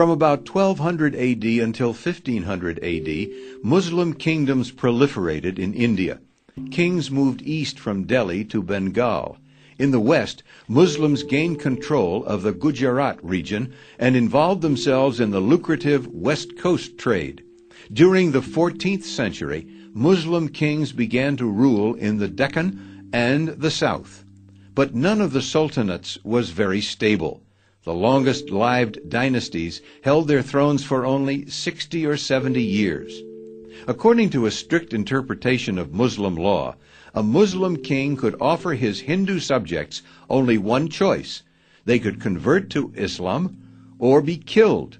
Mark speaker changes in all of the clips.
Speaker 1: From about 1200 AD until 1500 AD, Muslim kingdoms proliferated in India. Kings moved east from Delhi to Bengal. In the west, Muslims gained control of the Gujarat region and involved themselves in the lucrative West Coast trade. During the 14th century, Muslim kings began to rule in the Deccan and the south. But none of the sultanates was very stable. The longest lived dynasties held their thrones for only 60 or 70 years. According to a strict interpretation of Muslim law, a Muslim king could offer his Hindu subjects only one choice. They could convert to Islam or be killed.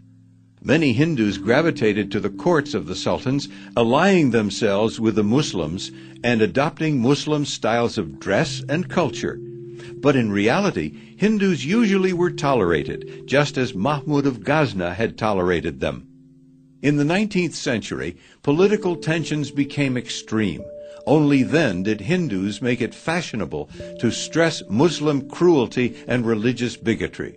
Speaker 1: Many Hindus gravitated to the courts of the sultans, allying themselves with the Muslims and adopting Muslim styles of dress and culture. But in reality, Hindus usually were tolerated, just as Mahmud of Ghazna had tolerated them. In the 19th century, political tensions became extreme. Only then did Hindus make it fashionable to stress Muslim cruelty and religious bigotry.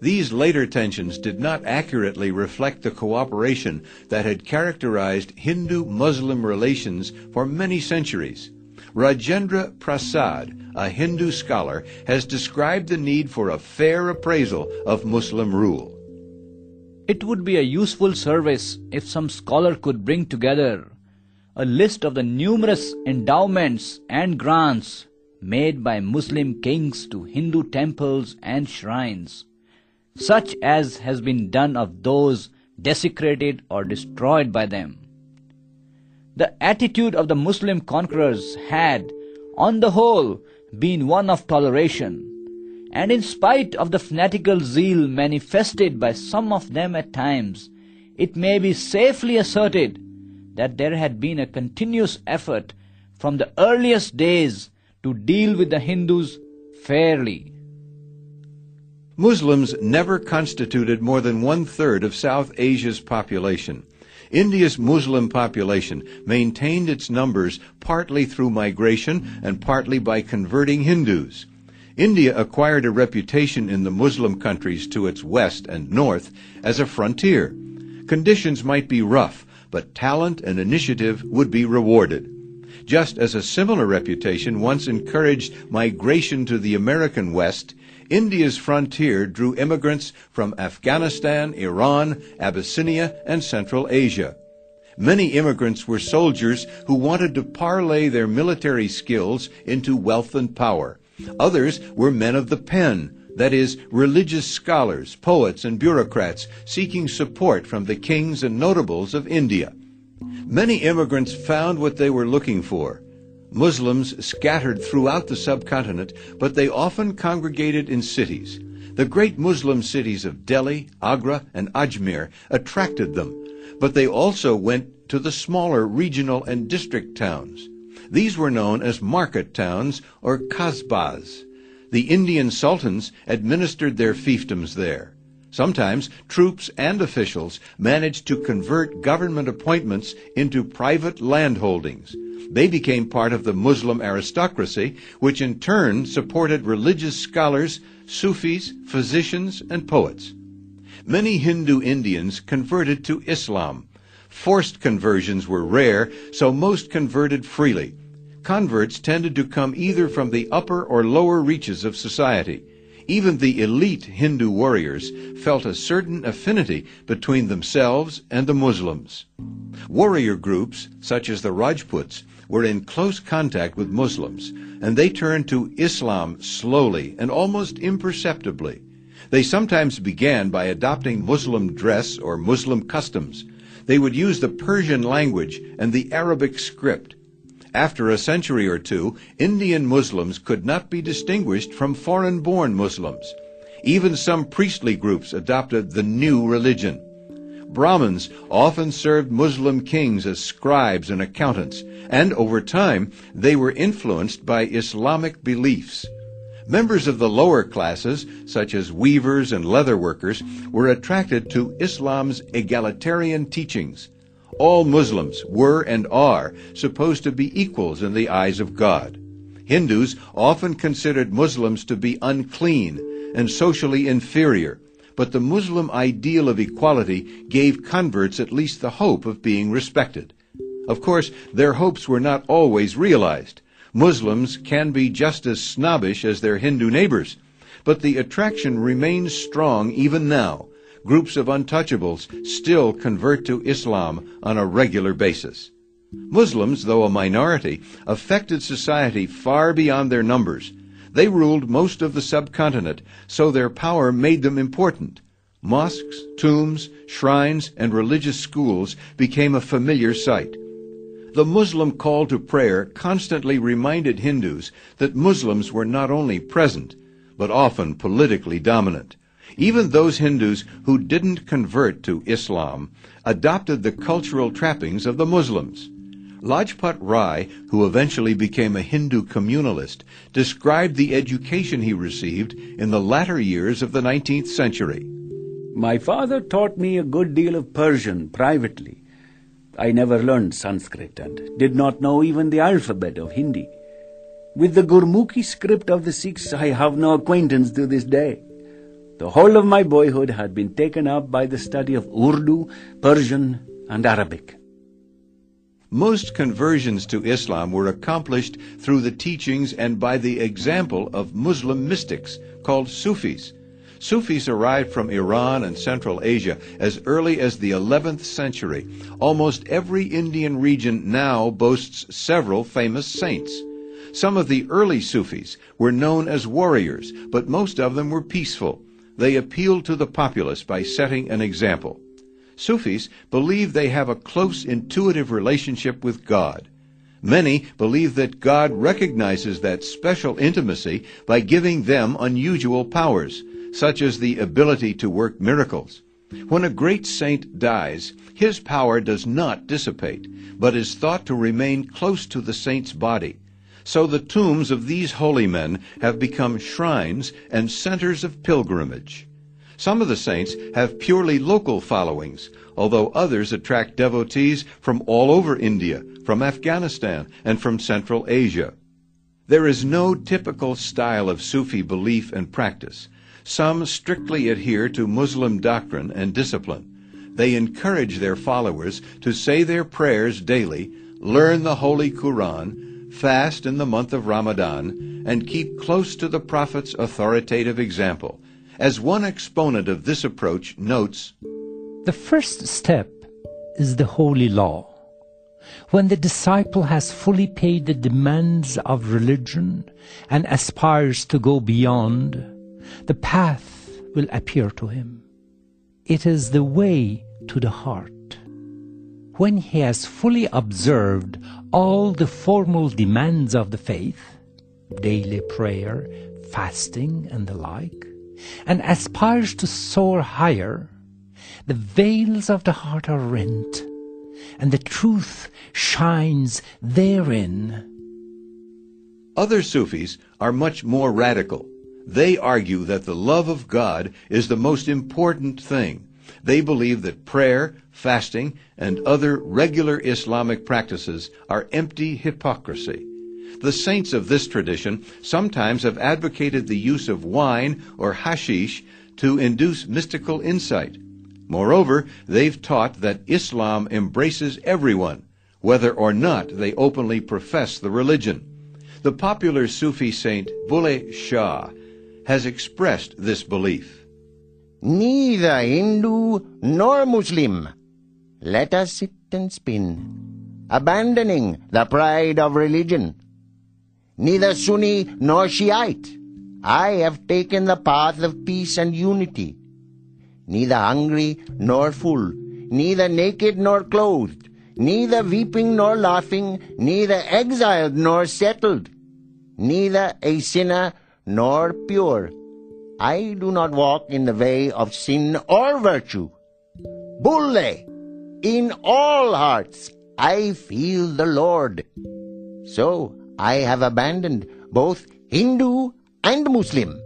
Speaker 1: These later tensions did not accurately reflect the cooperation that had characterized Hindu-Muslim relations for many centuries. Rajendra Prasad, a Hindu scholar, has described the need for a fair appraisal of Muslim rule.
Speaker 2: It would be a useful service if some scholar could bring together a list of the numerous endowments and grants made by Muslim kings to Hindu temples and shrines such as has been done of those desecrated or destroyed by them. The attitude of the Muslim conquerors had, on the whole, been one of toleration, and in spite of the fanatical zeal manifested by some of them at times, it may be safely asserted that there had been a continuous effort from the earliest days to deal with the Hindus fairly.
Speaker 1: Muslims never constituted more than one third of South Asia's population. India's Muslim population maintained its numbers partly through migration and partly by converting Hindus. India acquired a reputation in the Muslim countries to its west and north as a frontier. Conditions might be rough, but talent and initiative would be rewarded. Just as a similar reputation once encouraged migration to the American West, India's frontier drew immigrants from Afghanistan, Iran, Abyssinia, and Central Asia. Many immigrants were soldiers who wanted to parlay their military skills into wealth and power. Others were men of the pen, that is, religious scholars, poets, and bureaucrats seeking support from the kings and notables of India. Many immigrants found what they were looking for Muslims scattered throughout the subcontinent, but they often congregated in cities. The great Muslim cities of Delhi, Agra, and Ajmer attracted them, but they also went to the smaller regional and district towns. These were known as market towns or kasbahs. The Indian sultans administered their fiefdoms there. Sometimes troops and officials managed to convert government appointments into private landholdings. They became part of the Muslim aristocracy, which in turn supported religious scholars, Sufis, physicians, and poets. Many Hindu Indians converted to Islam. Forced conversions were rare, so most converted freely. Converts tended to come either from the upper or lower reaches of society. Even the elite Hindu warriors felt a certain affinity between themselves and the Muslims. Warrior groups, such as the Rajputs, were in close contact with Muslims, and they turned to Islam slowly and almost imperceptibly. They sometimes began by adopting Muslim dress or Muslim customs. They would use the Persian language and the Arabic script. After a century or two, Indian Muslims could not be distinguished from foreign born Muslims. Even some priestly groups adopted the new religion. Brahmins often served Muslim kings as scribes and accountants, and over time they were influenced by Islamic beliefs. Members of the lower classes, such as weavers and leather workers, were attracted to Islam's egalitarian teachings. All Muslims were and are supposed to be equals in the eyes of God. Hindus often considered Muslims to be unclean and socially inferior, but the Muslim ideal of equality gave converts at least the hope of being respected. Of course, their hopes were not always realized. Muslims can be just as snobbish as their Hindu neighbors, but the attraction remains strong even now. Groups of untouchables still convert to Islam on a regular basis. Muslims, though a minority, affected society far beyond their numbers. They ruled most of the subcontinent, so their power made them important. Mosques, tombs, shrines, and religious schools became a familiar sight. The Muslim call to prayer constantly reminded Hindus that Muslims were not only present, but often politically dominant. Even those Hindus who didn't convert to Islam adopted the cultural trappings of the Muslims. Lajpat Rai, who eventually became a Hindu communalist, described the education he received in the latter years of the 19th century.
Speaker 3: My father taught me a good deal of Persian privately. I never learned Sanskrit and did not know even the alphabet of Hindi. With the Gurmukhi script of the Sikhs, I have no acquaintance to this day. The whole of my boyhood had been taken up by the study of Urdu, Persian, and Arabic.
Speaker 1: Most conversions to Islam were accomplished through the teachings and by the example of Muslim mystics called Sufis. Sufis arrived from Iran and Central Asia as early as the 11th century. Almost every Indian region now boasts several famous saints. Some of the early Sufis were known as warriors, but most of them were peaceful. They appeal to the populace by setting an example. Sufis believe they have a close intuitive relationship with God. Many believe that God recognizes that special intimacy by giving them unusual powers, such as the ability to work miracles. When a great saint dies, his power does not dissipate, but is thought to remain close to the saint's body. So the tombs of these holy men have become shrines and centers of pilgrimage. Some of the saints have purely local followings, although others attract devotees from all over India, from Afghanistan, and from Central Asia. There is no typical style of Sufi belief and practice. Some strictly adhere to Muslim doctrine and discipline. They encourage their followers to say their prayers daily, learn the Holy Quran, fast in the month of Ramadan, and keep close to the Prophet's authoritative example. As one exponent of this approach notes,
Speaker 4: The first step is the holy law. When the disciple has fully paid the demands of religion and aspires to go beyond, the path will appear to him. It is the way to the heart. When he has fully observed all the formal demands of the faith, daily prayer, fasting, and the like, and aspires to soar higher, the veils of the heart are rent, and the truth shines therein.
Speaker 1: Other Sufis are much more radical. They argue that the love of God is the most important thing. They believe that prayer, fasting, and other regular Islamic practices are empty hypocrisy. The saints of this tradition sometimes have advocated the use of wine or hashish to induce mystical insight. Moreover, they've taught that Islam embraces everyone, whether or not they openly profess the religion. The popular Sufi saint Bulle Shah has expressed this belief.
Speaker 5: Neither Hindu nor Muslim. Let us sit and spin, abandoning the pride of religion. Neither Sunni nor Shiite. I have taken the path of peace and unity. Neither hungry nor full, neither naked nor clothed, neither weeping nor laughing, neither exiled nor settled, neither a sinner nor pure. I do not walk in the way of sin or virtue. Bulle, in all hearts I feel the Lord. So I have abandoned both Hindu and Muslim.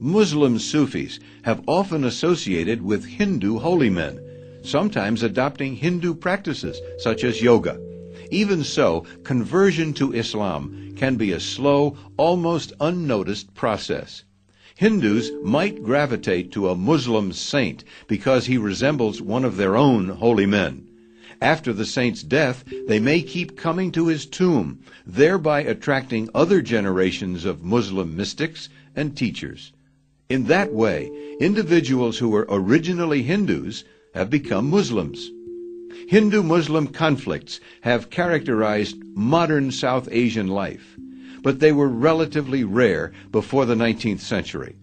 Speaker 1: Muslim Sufis have often associated with Hindu holy men, sometimes adopting Hindu practices such as yoga. Even so, conversion to Islam can be a slow, almost unnoticed process. Hindus might gravitate to a Muslim saint because he resembles one of their own holy men. After the saint's death, they may keep coming to his tomb, thereby attracting other generations of Muslim mystics and teachers. In that way, individuals who were originally Hindus have become Muslims. Hindu Muslim conflicts have characterized modern South Asian life, but they were relatively rare before the 19th century.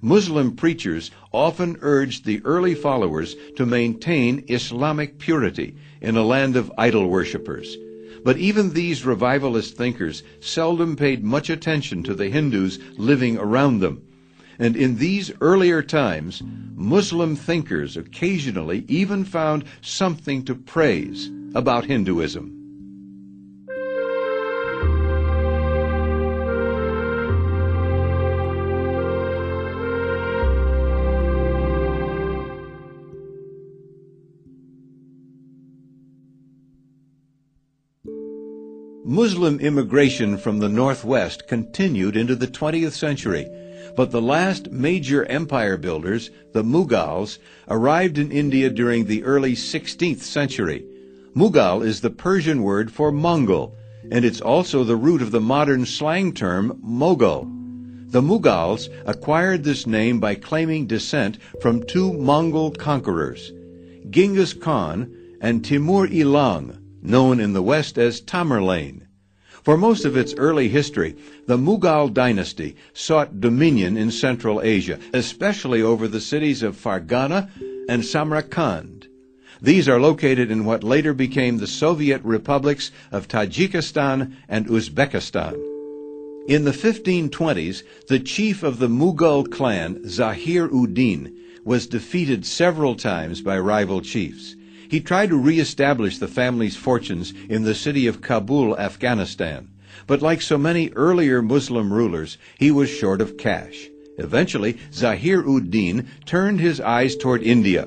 Speaker 1: Muslim preachers often urged the early followers to maintain Islamic purity in a land of idol worshippers. But even these revivalist thinkers seldom paid much attention to the Hindus living around them. And in these earlier times, Muslim thinkers occasionally even found something to praise about Hinduism. Muslim immigration from the northwest continued into the 20th century, but the last major empire builders, the Mughals, arrived in India during the early 16th century. Mughal is the Persian word for Mongol, and it's also the root of the modern slang term Mogul. The Mughals acquired this name by claiming descent from two Mongol conquerors, Genghis Khan and Timur Ilang, known in the West as Tamerlane. For most of its early history, the Mughal dynasty sought dominion in Central Asia, especially over the cities of Fargana and Samarkand. These are located in what later became the Soviet republics of Tajikistan and Uzbekistan. In the 1520s, the chief of the Mughal clan, Zahir ud-Din, was defeated several times by rival chiefs. He tried to reestablish the family's fortunes in the city of Kabul, Afghanistan. But like so many earlier Muslim rulers, he was short of cash. Eventually, Zahir ud-Din turned his eyes toward India.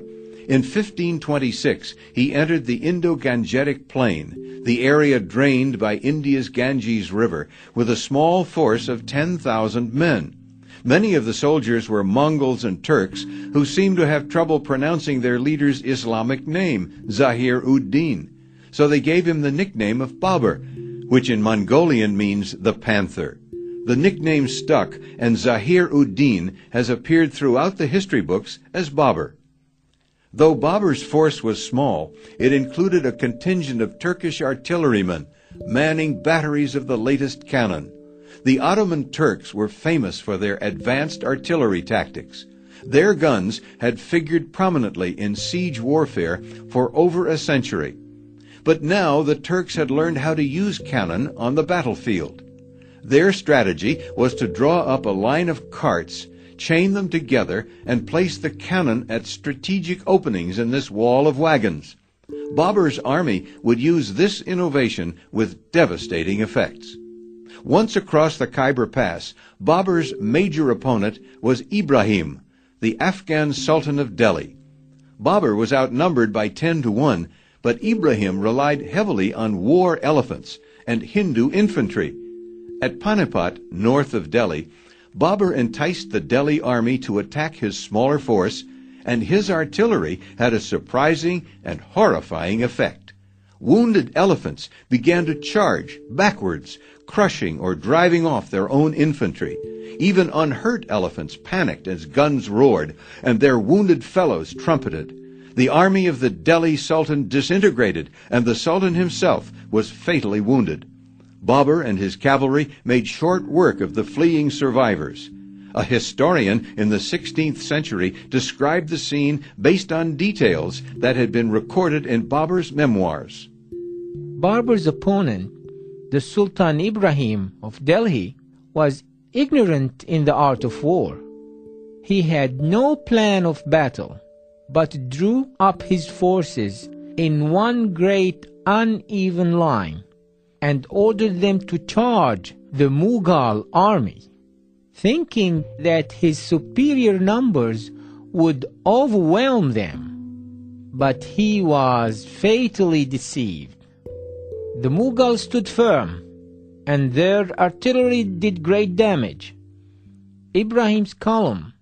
Speaker 1: In 1526, he entered the Indo-Gangetic Plain, the area drained by India's Ganges River, with a small force of 10,000 men. Many of the soldiers were Mongols and Turks who seemed to have trouble pronouncing their leader's Islamic name, Zahir ud-Din. So they gave him the nickname of Babur, which in Mongolian means the panther. The nickname stuck, and Zahir ud-Din has appeared throughout the history books as Babur. Though Babur's force was small, it included a contingent of Turkish artillerymen manning batteries of the latest cannon. The Ottoman Turks were famous for their advanced artillery tactics. Their guns had figured prominently in siege warfare for over a century. But now the Turks had learned how to use cannon on the battlefield. Their strategy was to draw up a line of carts, chain them together, and place the cannon at strategic openings in this wall of wagons. Babur's army would use this innovation with devastating effects. Once across the Khyber Pass, Babur's major opponent was Ibrahim, the Afghan Sultan of Delhi. Babur was outnumbered by 10 to 1, but Ibrahim relied heavily on war elephants and Hindu infantry. At Panipat, north of Delhi, Babur enticed the Delhi army to attack his smaller force, and his artillery had a surprising and horrifying effect. Wounded elephants began to charge backwards, crushing or driving off their own infantry. Even unhurt elephants panicked as guns roared, and their wounded fellows trumpeted. The army of the Delhi Sultan disintegrated, and the Sultan himself was fatally wounded. Babur and his cavalry made short work of the fleeing survivors. A historian in the 16th century described the scene based on details that had been recorded in Babur's memoirs.
Speaker 6: Babur's opponent the Sultan Ibrahim of Delhi was ignorant in the art of war. He had no plan of battle, but drew up his forces in one great uneven line and ordered them to charge the Mughal army, thinking that his superior numbers would overwhelm them. But he was fatally deceived. The Mughals stood firm, and their artillery did great damage. Ibrahim's column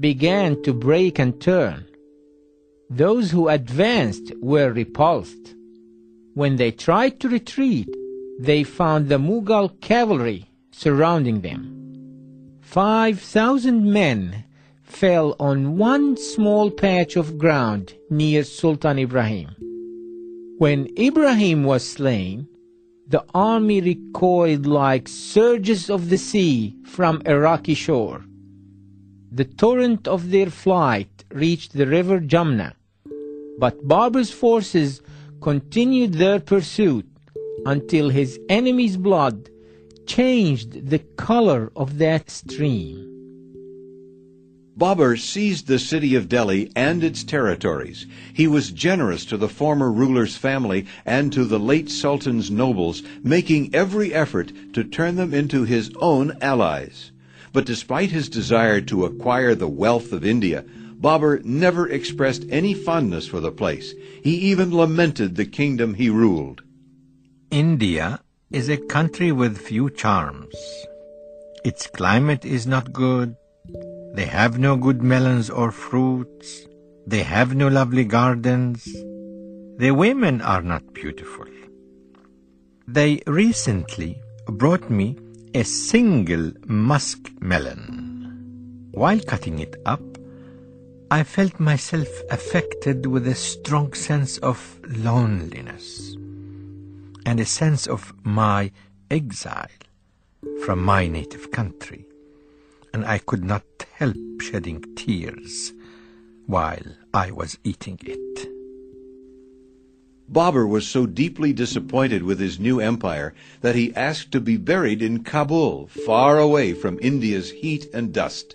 Speaker 6: began to break and turn. Those who advanced were repulsed. When they tried to retreat, they found the Mughal cavalry surrounding them. Five thousand men fell on one small patch of ground near Sultan Ibrahim. When Ibrahim was slain, the army recoiled like surges of the sea from a rocky shore. The torrent of their flight reached the river Jamna, but Babur's forces continued their pursuit until his enemy's blood changed the color of that stream.
Speaker 1: Babur seized the city of Delhi and its territories. He was generous to the former ruler's family and to the late sultan's nobles, making every effort to turn them into his own allies. But despite his desire to acquire the wealth of India, Babur never expressed any fondness for the place. He even lamented the kingdom he ruled.
Speaker 7: India is a country with few charms. Its climate is not good. They have no good melons or fruits. They have no lovely gardens. The women are not beautiful. They recently brought me a single musk melon. While cutting it up, I felt myself affected with a strong sense of loneliness and a sense of my exile from my native country and I could not help shedding tears while I was eating it.
Speaker 1: Babur was so deeply disappointed with his new empire that he asked to be buried in Kabul, far away from India's heat and dust.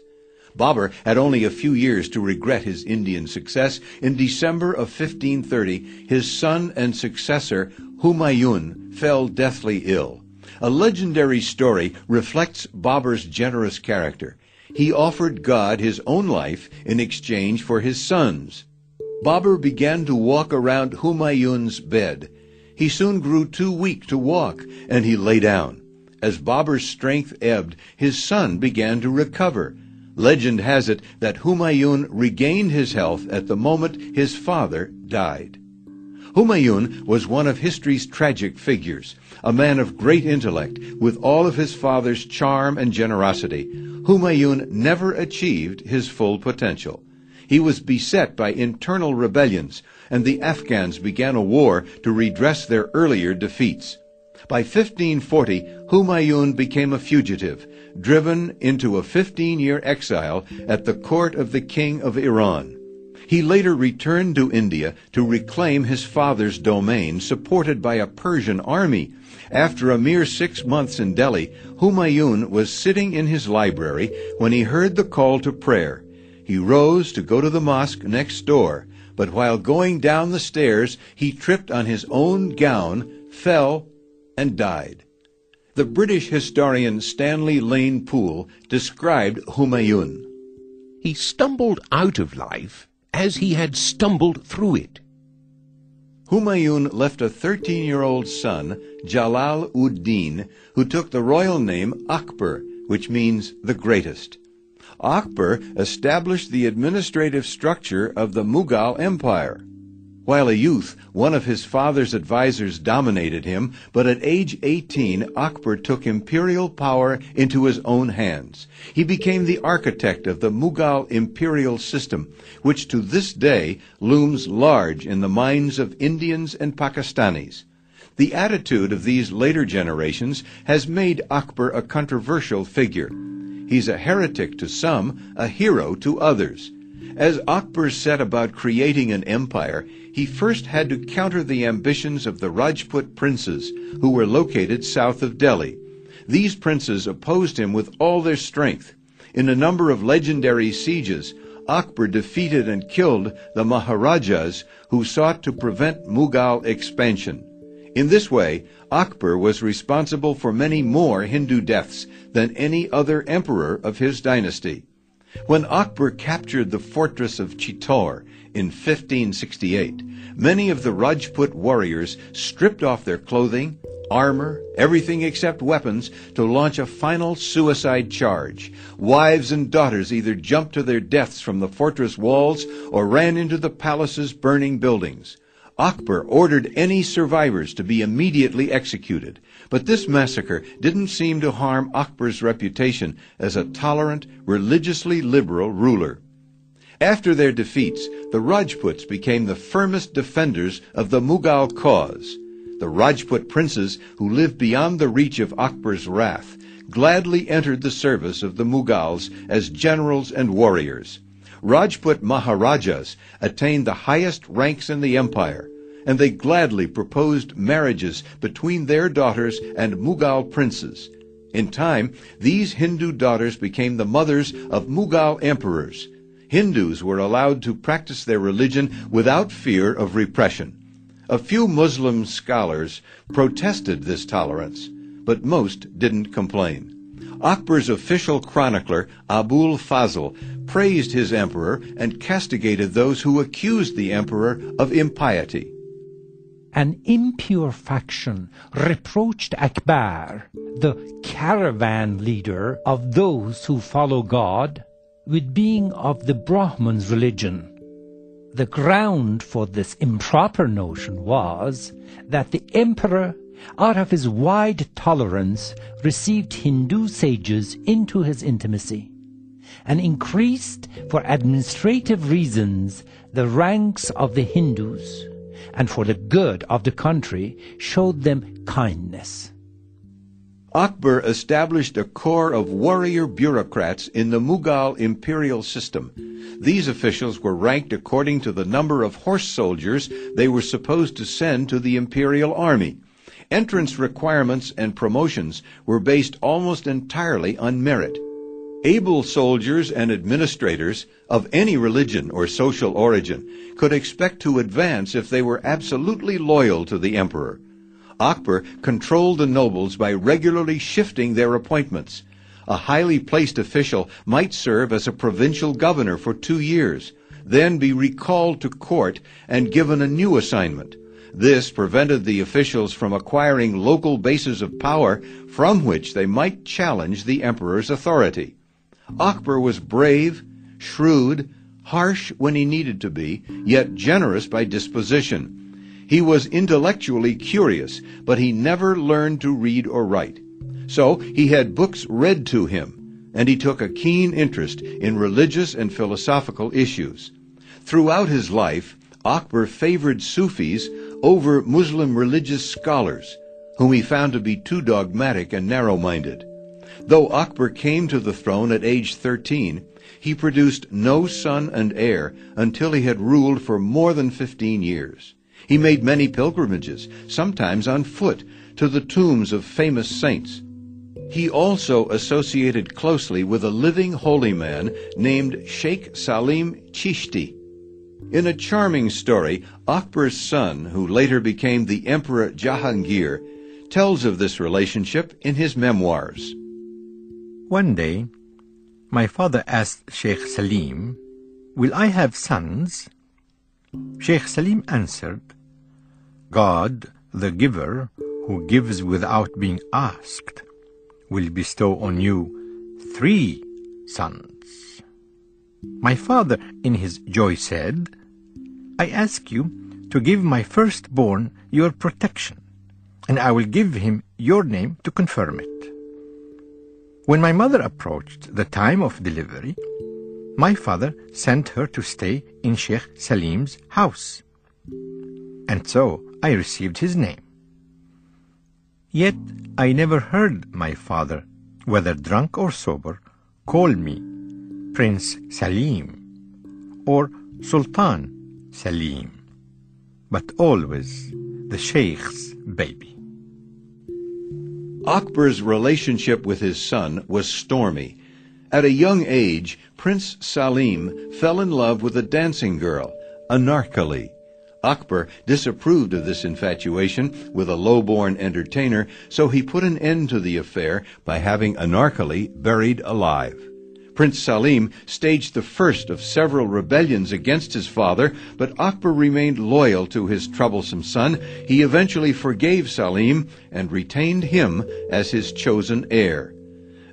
Speaker 1: Babur had only a few years to regret his Indian success. In December of 1530, his son and successor, Humayun, fell deathly ill. A legendary story reflects Babur's generous character. He offered God his own life in exchange for his son's. Babur began to walk around Humayun's bed. He soon grew too weak to walk, and he lay down. As Babur's strength ebbed, his son began to recover. Legend has it that Humayun regained his health at the moment his father died. Humayun was one of history's tragic figures, a man of great intellect, with all of his father's charm and generosity. Humayun never achieved his full potential. He was beset by internal rebellions, and the Afghans began a war to redress their earlier defeats. By 1540, Humayun became a fugitive, driven into a 15-year exile at the court of the king of Iran. He later returned to India to reclaim his father's domain, supported by a Persian army. After a mere six months in Delhi, Humayun was sitting in his library when he heard the call to prayer. He rose to go to the mosque next door, but while going down the stairs, he tripped on his own gown, fell, and died. The British historian Stanley Lane Poole described Humayun.
Speaker 8: He stumbled out of life as he had stumbled through it.
Speaker 1: Humayun left a 13-year-old son, Jalal ud-Din, who took the royal name Akbar, which means the greatest. Akbar established the administrative structure of the Mughal Empire. While a youth, one of his father's advisers dominated him, but at age 18, Akbar took imperial power into his own hands. He became the architect of the Mughal imperial system, which to this day looms large in the minds of Indians and Pakistanis. The attitude of these later generations has made Akbar a controversial figure. He's a heretic to some, a hero to others. As Akbar set about creating an empire, he first had to counter the ambitions of the Rajput princes, who were located south of Delhi. These princes opposed him with all their strength. In a number of legendary sieges, Akbar defeated and killed the Maharajas who sought to prevent Mughal expansion. In this way, Akbar was responsible for many more Hindu deaths than any other emperor of his dynasty. When Akbar captured the fortress of Chittor in 1568, many of the Rajput warriors stripped off their clothing, armor, everything except weapons, to launch a final suicide charge. Wives and daughters either jumped to their deaths from the fortress walls or ran into the palace's burning buildings. Akbar ordered any survivors to be immediately executed. But this massacre didn't seem to harm Akbar's reputation as a tolerant, religiously liberal ruler. After their defeats, the Rajputs became the firmest defenders of the Mughal cause. The Rajput princes who lived beyond the reach of Akbar's wrath gladly entered the service of the Mughals as generals and warriors. Rajput Maharajas attained the highest ranks in the empire, and they gladly proposed marriages between their daughters and Mughal princes. In time, these Hindu daughters became the mothers of Mughal emperors. Hindus were allowed to practice their religion without fear of repression. A few Muslim scholars protested this tolerance, but most didn't complain. Akbar's official chronicler, Abul Fazl, praised his emperor and castigated those who accused the emperor of impiety.
Speaker 4: An impure faction reproached Akbar, the caravan leader of those who follow God, with being of the Brahman's religion. The ground for this improper notion was that the emperor out of his wide tolerance, received Hindu sages into his intimacy, and increased, for administrative reasons, the ranks of the Hindus, and for the good of the country, showed them kindness.
Speaker 1: Akbar established a corps of warrior bureaucrats in the Mughal imperial system. These officials were ranked according to the number of horse soldiers they were supposed to send to the imperial army. Entrance requirements and promotions were based almost entirely on merit. Able soldiers and administrators of any religion or social origin could expect to advance if they were absolutely loyal to the emperor. Akbar controlled the nobles by regularly shifting their appointments. A highly placed official might serve as a provincial governor for two years, then be recalled to court and given a new assignment. This prevented the officials from acquiring local bases of power from which they might challenge the emperor's authority. Akbar was brave, shrewd, harsh when he needed to be, yet generous by disposition. He was intellectually curious, but he never learned to read or write. So he had books read to him, and he took a keen interest in religious and philosophical issues. Throughout his life, Akbar favored Sufis over Muslim religious scholars, whom he found to be too dogmatic and narrow-minded. Though Akbar came to the throne at age 13, he produced no son and heir until he had ruled for more than 15 years. He made many pilgrimages, sometimes on foot, to the tombs of famous saints. He also associated closely with a living holy man named Sheikh Salim Chishti, in a charming story, Akbar's son, who later became the Emperor Jahangir, tells of this relationship in his memoirs.
Speaker 7: One day, my father asked Sheikh Salim, Will I have sons? Sheikh Salim answered, God, the giver, who gives without being asked, will bestow on you three sons. My father, in his joy, said, I ask you to give my firstborn your protection, and I will give him your name to confirm it. When my mother approached the time of delivery, my father sent her to stay in Sheikh Salim's house. And so I received his name. Yet I never heard my father, whether drunk or sober, call me Prince Salim or Sultan Salim, but always the Sheikh's baby.
Speaker 1: Akbar's relationship with his son was stormy. At a young age, Prince Salim fell in love with a dancing girl, Anarkali. Akbar disapproved of this infatuation with a low-born entertainer, so he put an end to the affair by having Anarkali buried alive. Prince Salim staged the first of several rebellions against his father, but Akbar remained loyal to his troublesome son. He eventually forgave Salim and retained him as his chosen heir.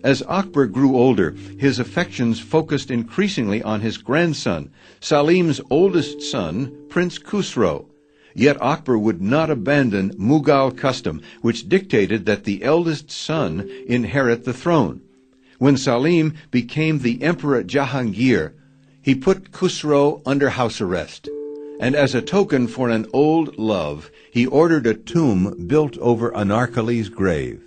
Speaker 1: As Akbar grew older, his affections focused increasingly on his grandson, Salim's oldest son, Prince Khusro. Yet Akbar would not abandon Mughal custom, which dictated that the eldest son inherit the throne. When Salim became the Emperor Jahangir, he put Khusro under house arrest. And as a token for an old love, he ordered a tomb built over Anarkali's grave.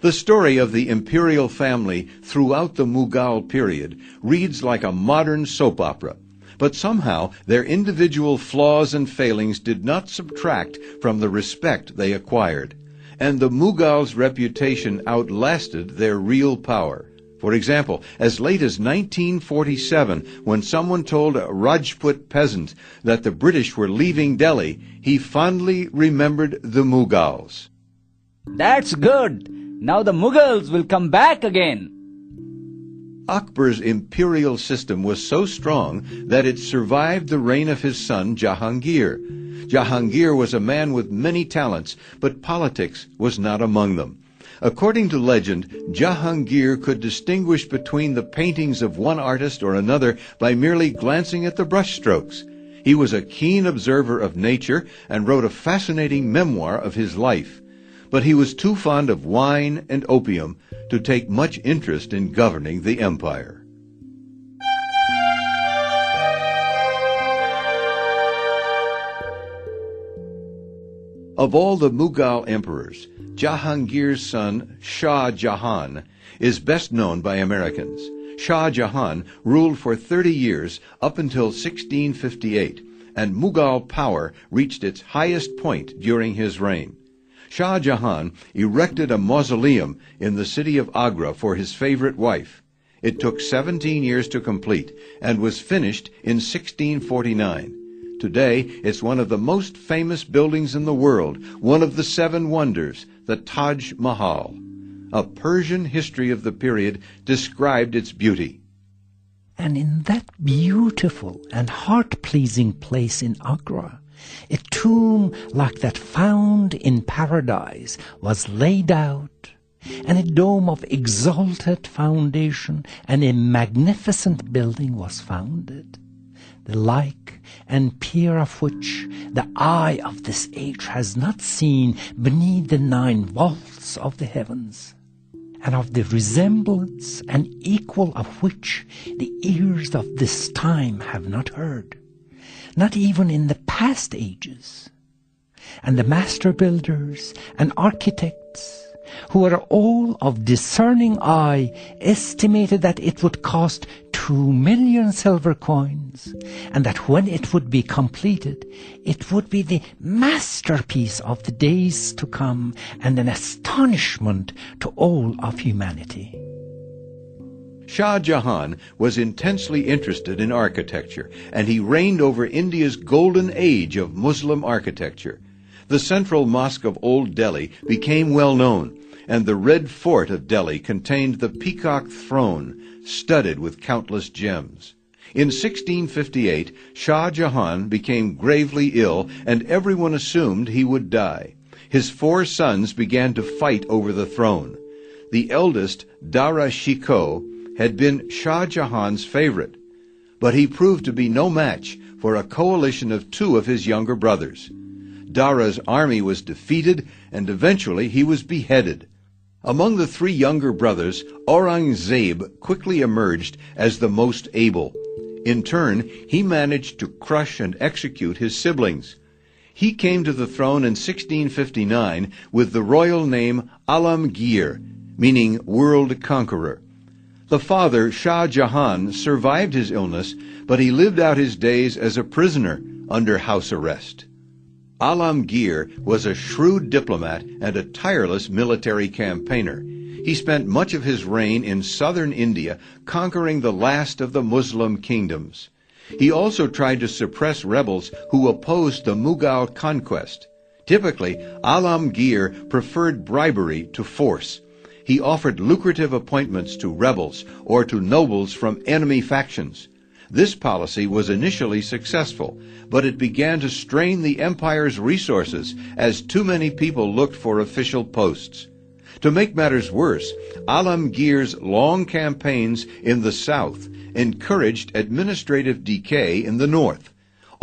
Speaker 1: The story of the imperial family throughout the Mughal period reads like a modern soap opera. But somehow their individual flaws and failings did not subtract from the respect they acquired. And the Mughals' reputation outlasted their real power. For example, as late as 1947, when someone told a Rajput peasant that the British were leaving Delhi, he fondly remembered the Mughals.
Speaker 2: That's good. Now the Mughals will come back again.
Speaker 1: Akbar's imperial system was so strong that it survived the reign of his son Jahangir. Jahangir was a man with many talents, but politics was not among them. According to legend, Jahangir could distinguish between the paintings of one artist or another by merely glancing at the brushstrokes. He was a keen observer of nature and wrote a fascinating memoir of his life. But he was too fond of wine and opium to take much interest in governing the empire. Of all the Mughal emperors, Jahangir's son, Shah Jahan, is best known by Americans. Shah Jahan ruled for 30 years up until 1658, and Mughal power reached its highest point during his reign. Shah Jahan erected a mausoleum in the city of Agra for his favorite wife. It took 17 years to complete and was finished in 1649. Today, it's one of the most famous buildings in the world, one of the seven wonders, the Taj Mahal. A Persian history of the period described its beauty.
Speaker 4: And in that beautiful and heart-pleasing place in Agra, a tomb like that found in paradise was laid out, and a dome of exalted foundation and a magnificent building was founded the like and peer of which the eye of this age has not seen beneath the nine vaults of the heavens, and of the resemblance and equal of which the ears of this time have not heard, not even in the past ages. And the master builders and architects who are all of discerning eye, estimated that it would cost two million silver coins, and that when it would be completed, it would be the masterpiece of the days to come and an astonishment to all of humanity.
Speaker 1: Shah Jahan was intensely interested in architecture, and he reigned over India's golden age of Muslim architecture. The central mosque of Old Delhi became well known, and the Red Fort of Delhi contained the peacock throne, studded with countless gems. In 1658, Shah Jahan became gravely ill, and everyone assumed he would die. His four sons began to fight over the throne. The eldest, Dara Shikoh, had been Shah Jahan's favorite, but he proved to be no match for a coalition of two of his younger brothers. Dara's army was defeated, and eventually he was beheaded. Among the three younger brothers, Aurangzeb quickly emerged as the most able. In turn, he managed to crush and execute his siblings. He came to the throne in 1659 with the royal name Alamgir, meaning world conqueror. The father, Shah Jahan, survived his illness, but he lived out his days as a prisoner under house arrest. Alamgir was a shrewd diplomat and a tireless military campaigner. He spent much of his reign in southern India, conquering the last of the Muslim kingdoms. He also tried to suppress rebels who opposed the Mughal conquest. Typically, Alamgir preferred bribery to force. He offered lucrative appointments to rebels or to nobles from enemy factions. This policy was initially successful, but it began to strain the empire's resources as too many people looked for official posts. To make matters worse, Alamgir's long campaigns in the south encouraged administrative decay in the north.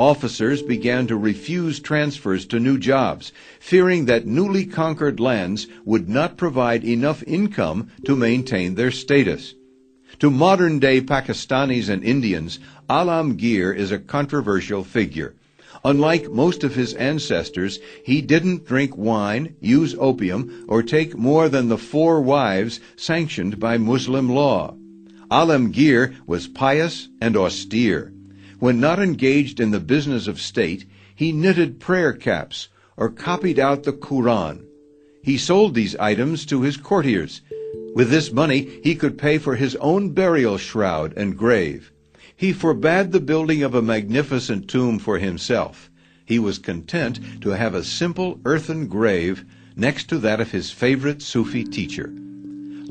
Speaker 1: Officers began to refuse transfers to new jobs, fearing that newly conquered lands would not provide enough income to maintain their status. To modern day Pakistanis and Indians, Alamgir is a controversial figure. Unlike most of his ancestors, he didn't drink wine, use opium, or take more than the four wives sanctioned by Muslim law. Alamgir was pious and austere. When not engaged in the business of state, he knitted prayer caps or copied out the Quran. He sold these items to his courtiers. With this money, he could pay for his own burial shroud and grave. He forbade the building of a magnificent tomb for himself. He was content to have a simple earthen grave next to that of his favorite Sufi teacher.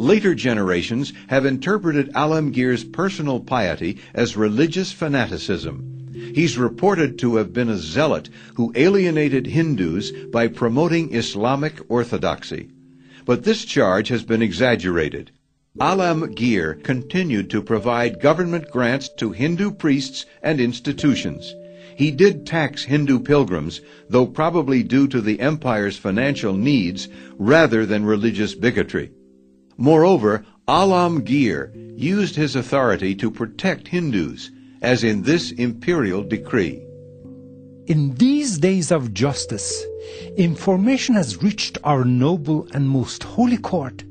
Speaker 1: Later generations have interpreted Alamgir's personal piety as religious fanaticism. He's reported to have been a zealot who alienated Hindus by promoting Islamic orthodoxy. But this charge has been exaggerated. Alamgir continued to provide government grants to Hindu priests and institutions. He did tax Hindu pilgrims, though probably due to the empire's financial needs rather than religious bigotry. Moreover, Alamgir used his authority to protect Hindus, as in this imperial decree.
Speaker 4: In these days of justice, information has reached our noble and most holy court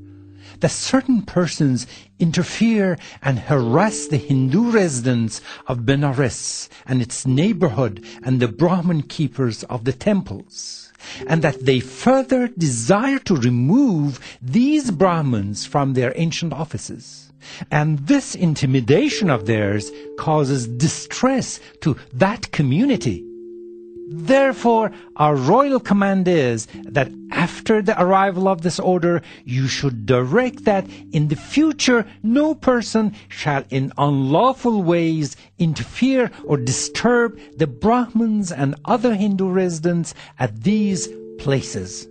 Speaker 4: that certain persons interfere and harass the Hindu residents of Benares and its neighborhood and the Brahmin keepers of the temples and that they further desire to remove these Brahmins from their ancient offices. And this intimidation of theirs causes distress to that community Therefore, our royal command is that after the arrival of this order, you should direct that in the future no person shall in unlawful ways interfere or disturb the Brahmins and other Hindu residents at these places,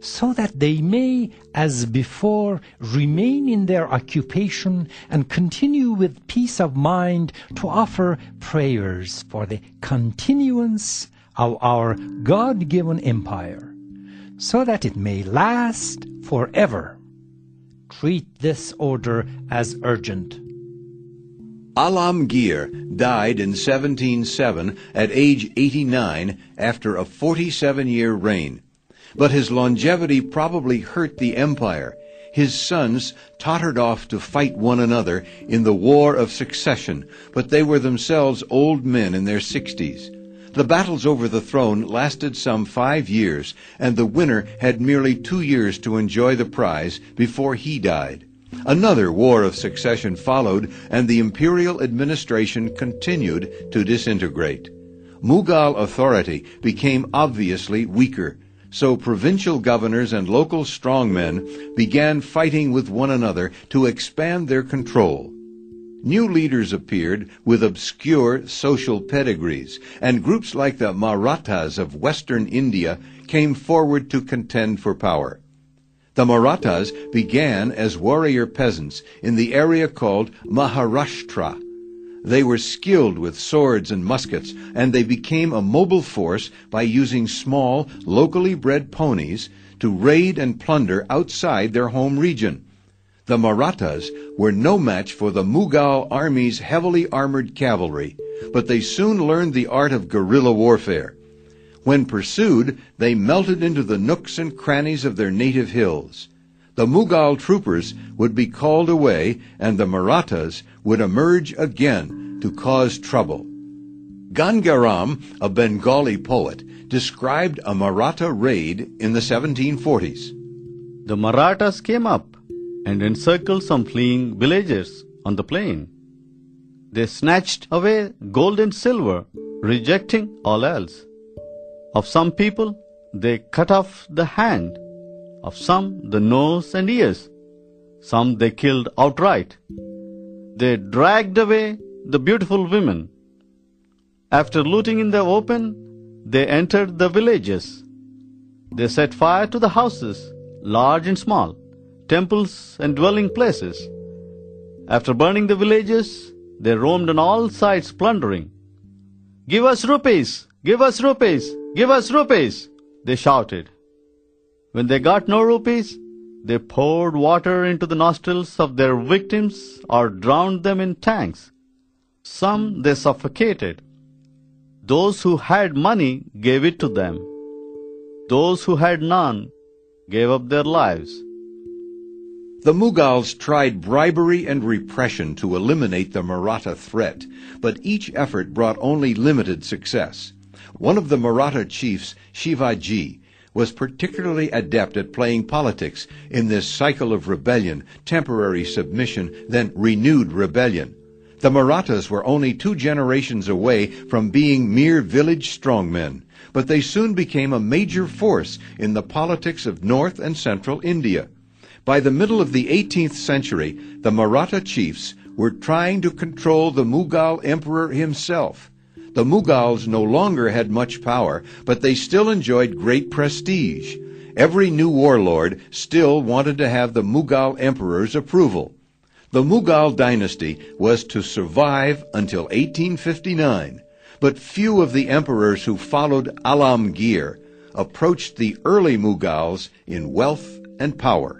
Speaker 4: so that they may, as before, remain in their occupation and continue with peace of mind to offer prayers for the continuance of our God given empire, so that it may last forever. Treat this order as urgent.
Speaker 1: Alamgir died in 1707 at age 89 after a 47 year reign. But his longevity probably hurt the empire. His sons tottered off to fight one another in the War of Succession, but they were themselves old men in their sixties. The battles over the throne lasted some five years, and the winner had merely two years to enjoy the prize before he died. Another war of succession followed, and the imperial administration continued to disintegrate. Mughal authority became obviously weaker, so provincial governors and local strongmen began fighting with one another to expand their control. New leaders appeared with obscure social pedigrees, and groups like the Marathas of western India came forward to contend for power. The Marathas began as warrior peasants in the area called Maharashtra. They were skilled with swords and muskets, and they became a mobile force by using small, locally bred ponies to raid and plunder outside their home region. The Marathas were no match for the Mughal army's heavily armored cavalry, but they soon learned the art of guerrilla warfare. When pursued, they melted into the nooks and crannies of their native hills. The Mughal troopers would be called away, and the Marathas would emerge again to cause trouble. Gangaram, a Bengali poet, described a Maratha raid in the 1740s.
Speaker 9: The Marathas came up and encircled some fleeing villagers on the plain. They snatched away gold and silver, rejecting all else. Of some people, they cut off the hand, of some the nose and ears, Some they killed outright. They dragged away the beautiful women. After looting in the open, they entered the villages. They set fire to the houses, large and small, temples and dwelling places. After burning the villages, they roamed on all sides plundering. Give us rupees! Give us rupees! Give us rupees! They shouted. When they got no rupees, they poured water into the nostrils of their victims or drowned them in tanks. Some they suffocated. Those who had money gave it to them. Those who had none gave up their lives.
Speaker 1: The Mughals tried bribery and repression to eliminate the Maratha threat, but each effort brought only limited success. One of the Maratha chiefs, Shivaji, was particularly adept at playing politics in this cycle of rebellion, temporary submission, then renewed rebellion. The Marathas were only two generations away from being mere village strongmen, but they soon became a major force in the politics of North and Central India. By the middle of the 18th century, the Maratha chiefs were trying to control the Mughal emperor himself. The Mughals no longer had much power, but they still enjoyed great prestige. Every new warlord still wanted to have the Mughal emperor's approval. The Mughal dynasty was to survive until 1859, but few of the emperors who followed Alamgir approached the early Mughals in wealth and power.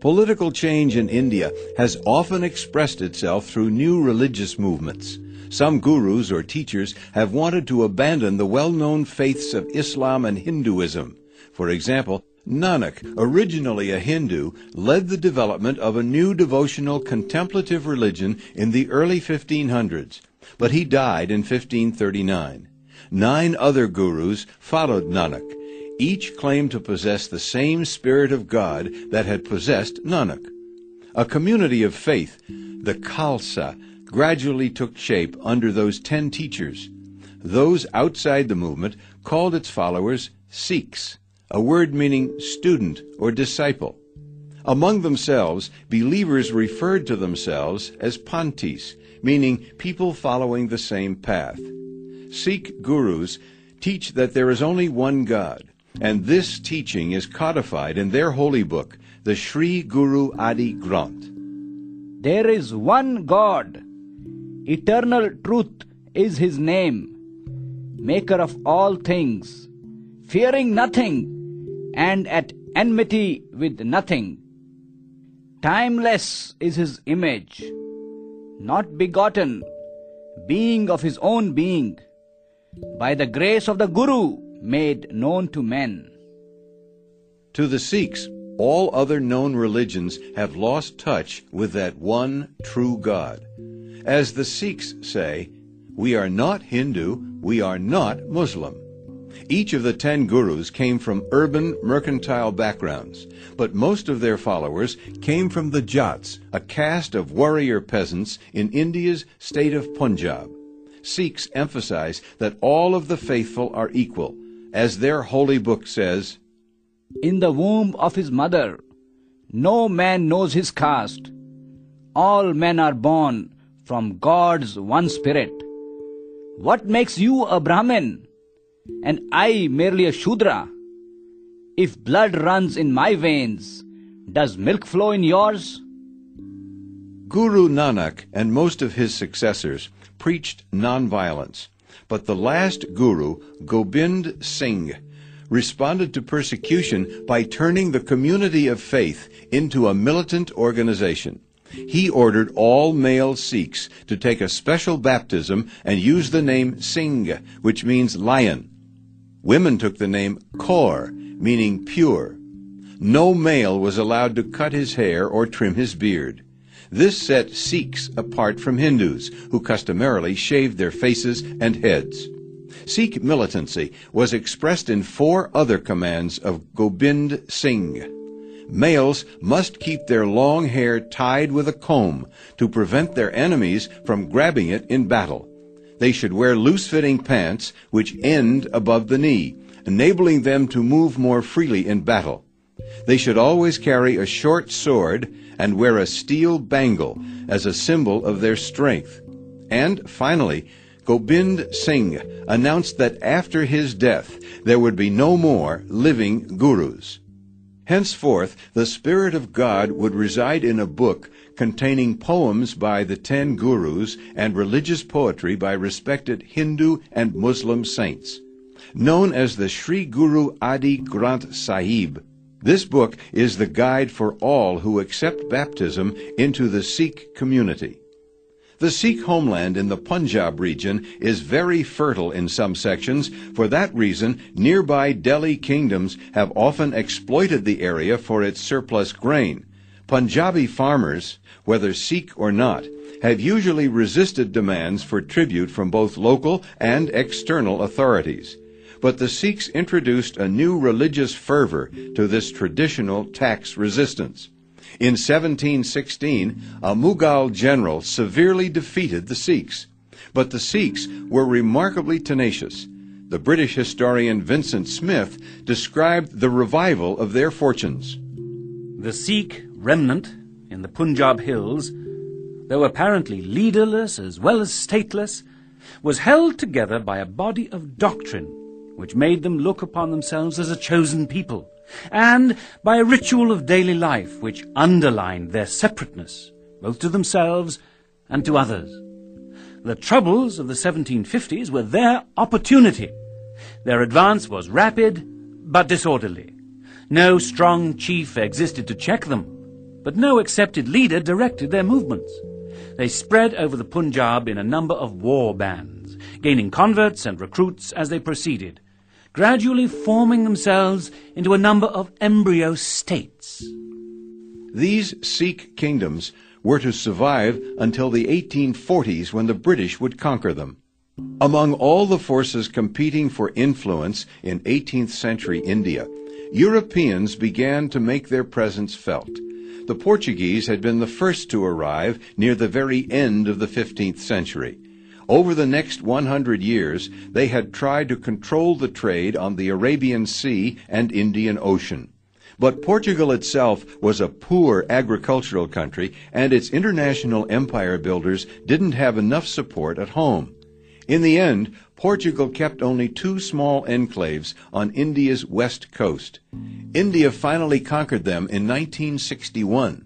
Speaker 1: Political change in India has often expressed itself through new religious movements. Some gurus or teachers have wanted to abandon the well-known faiths of Islam and Hinduism. For example, Nanak, originally a Hindu, led the development of a new devotional contemplative religion in the early 1500s, but he died in 1539. Nine other gurus followed Nanak. Each claimed to possess the same Spirit of God that had possessed Nanak. A community of faith, the Khalsa, gradually took shape under those ten teachers. Those outside the movement called its followers Sikhs, a word meaning student or disciple. Among themselves, believers referred to themselves as Panthis, meaning people following the same path. Sikh gurus teach that there is only one God, and this teaching is codified in their holy book, the Sri Guru Adi Granth.
Speaker 2: There is one God. Eternal truth is his name, maker of all things, fearing nothing, and at enmity with nothing. Timeless is his image, not begotten, being of his own being, by the grace of the Guru made known to men.
Speaker 1: To the Sikhs, all other known religions have lost touch with that one true God. As the Sikhs say, we are not Hindu, we are not Muslim. Each of the ten gurus came from urban mercantile backgrounds, but most of their followers came from the Jats, a caste of warrior peasants in India's state of Punjab. Sikhs emphasize that all of the faithful are equal, as their holy book says,
Speaker 2: In the womb of his mother, no man knows his caste. All men are born from God's one spirit. What makes you a Brahmin? and I merely a Shudra. If blood runs in my veins, does milk flow in yours?
Speaker 1: Guru Nanak and most of his successors preached nonviolence, but the last guru, Gobind Singh, responded to persecution by turning the community of faith into a militant organization. He ordered all male Sikhs to take a special baptism and use the name Singh, which means lion. Women took the name Kaur, meaning pure. No male was allowed to cut his hair or trim his beard. This set Sikhs apart from Hindus, who customarily shaved their faces and heads. Sikh militancy was expressed in four other commands of Gobind Singh. Males must keep their long hair tied with a comb to prevent their enemies from grabbing it in battle. They should wear loose-fitting pants which end above the knee, enabling them to move more freely in battle. They should always carry a short sword and wear a steel bangle as a symbol of their strength. And finally, Gobind Singh announced that after his death there would be no more living gurus. Henceforth, the Spirit of God would reside in a book containing poems by the ten gurus and religious poetry by respected Hindu and Muslim saints. Known as the Sri Guru Adi Granth Sahib, this book is the guide for all who accept baptism into the Sikh community. The Sikh homeland in the Punjab region is very fertile in some sections. For that reason, nearby Delhi kingdoms have often exploited the area for its surplus grain. Punjabi farmers, whether Sikh or not, have usually resisted demands for tribute from both local and external authorities. But the Sikhs introduced a new religious fervor to this traditional tax resistance. In 1716, a Mughal general severely defeated the Sikhs. But the Sikhs were remarkably tenacious. The British historian Vincent Smith described the revival of their fortunes.
Speaker 3: The Sikh remnant in the Punjab hills, though apparently leaderless as well as stateless, was held together by a body of doctrine which made them look upon themselves as a chosen people and by a ritual of daily life which underlined their separateness, both to themselves and to others. The troubles of the 1750s were their opportunity. Their advance was rapid, but disorderly. No strong chief existed to check them, but no accepted leader directed their movements. They spread over the Punjab in a number of war bands, gaining converts and recruits as they proceeded, gradually forming themselves into a number of embryo states.
Speaker 1: These Sikh kingdoms were to survive until the 1840s when the British would conquer them. Among all the forces competing for influence in 18th century India, Europeans began to make their presence felt. The Portuguese had been the first to arrive near the very end of the 15th century. Over the next 100 years, they had tried to control the trade on the Arabian Sea and Indian Ocean. But Portugal itself was a poor agricultural country, and its international empire builders didn't have enough support at home. In the end, Portugal kept only two small enclaves on India's west coast. India finally conquered them in 1961.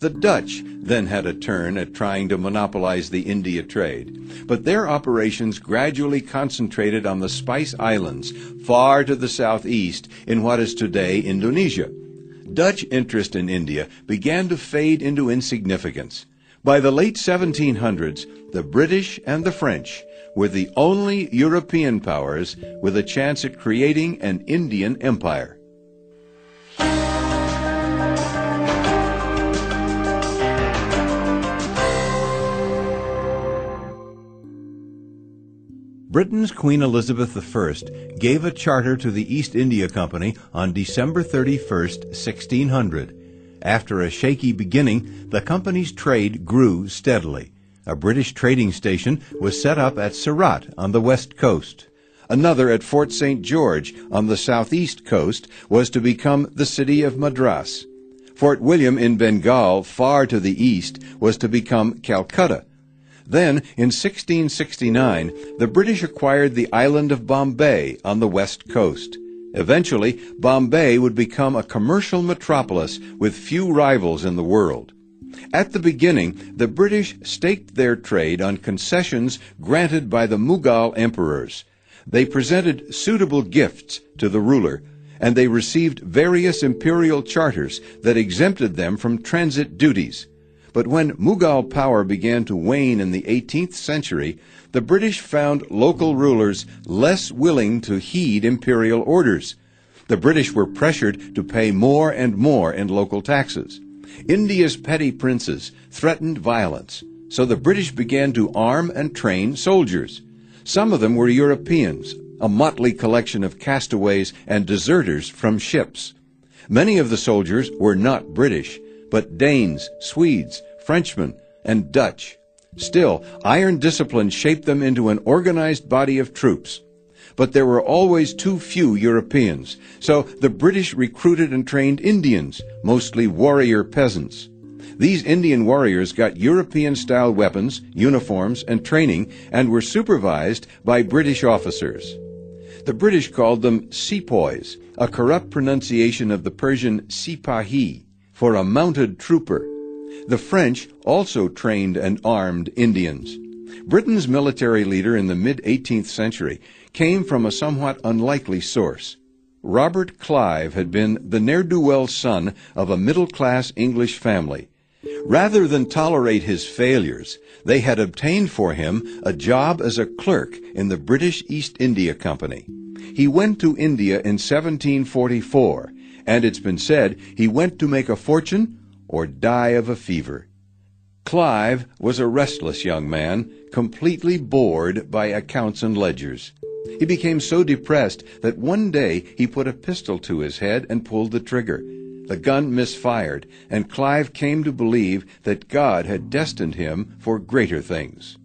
Speaker 1: The Dutch then had a turn at trying to monopolize the India trade, but their operations gradually concentrated on the Spice Islands, far to the southeast in what is today Indonesia. Dutch interest in India began to fade into insignificance. By the late 1700s, the British and the French were the only European powers with a chance at creating an Indian empire. Britain's Queen Elizabeth I gave a charter to the East India Company on December 31, 1600. After a shaky beginning, the company's trade grew steadily. A British trading station was set up at Surat on the west coast. Another at Fort St. George on the southeast coast was to become the city of Madras. Fort William in Bengal, far to the east, was to become Calcutta. Then, in 1669, the British acquired the island of Bombay on the west coast. Eventually, Bombay would become a commercial metropolis with few rivals in the world. At the beginning, the British staked their trade on concessions granted by the Mughal emperors. They presented suitable gifts to the ruler, and they received various imperial charters that exempted them from transit duties. But when Mughal power began to wane in the 18th century, the British found local rulers less willing to heed imperial orders. The British were pressured to pay more and more in local taxes. India's petty princes threatened violence, so the British began to arm and train soldiers. Some of them were Europeans, a motley collection of castaways and deserters from ships. Many of the soldiers were not British, but Danes, Swedes, Frenchmen, and Dutch. Still, iron discipline shaped them into an organized body of troops. But there were always too few Europeans, so the British recruited and trained Indians, mostly warrior peasants. These Indian warriors got European style weapons, uniforms, and training and were supervised by British officers. The British called them sepoys, a corrupt pronunciation of the Persian sipahi, for a mounted trooper. The French also trained and armed Indians. Britain's military leader in the mid 18th century came from a somewhat unlikely source. Robert Clive had been the ne'er do well son of a middle class English family. Rather than tolerate his failures, they had obtained for him a job as a clerk in the British East India Company. He went to India in 1744, and it's been said he went to make a fortune or die of a fever. Clive was a restless young man, completely bored by accounts and ledgers. He became so depressed that one day he put a pistol to his head and pulled the trigger. The gun misfired, and Clive came to believe that God had destined him for greater things.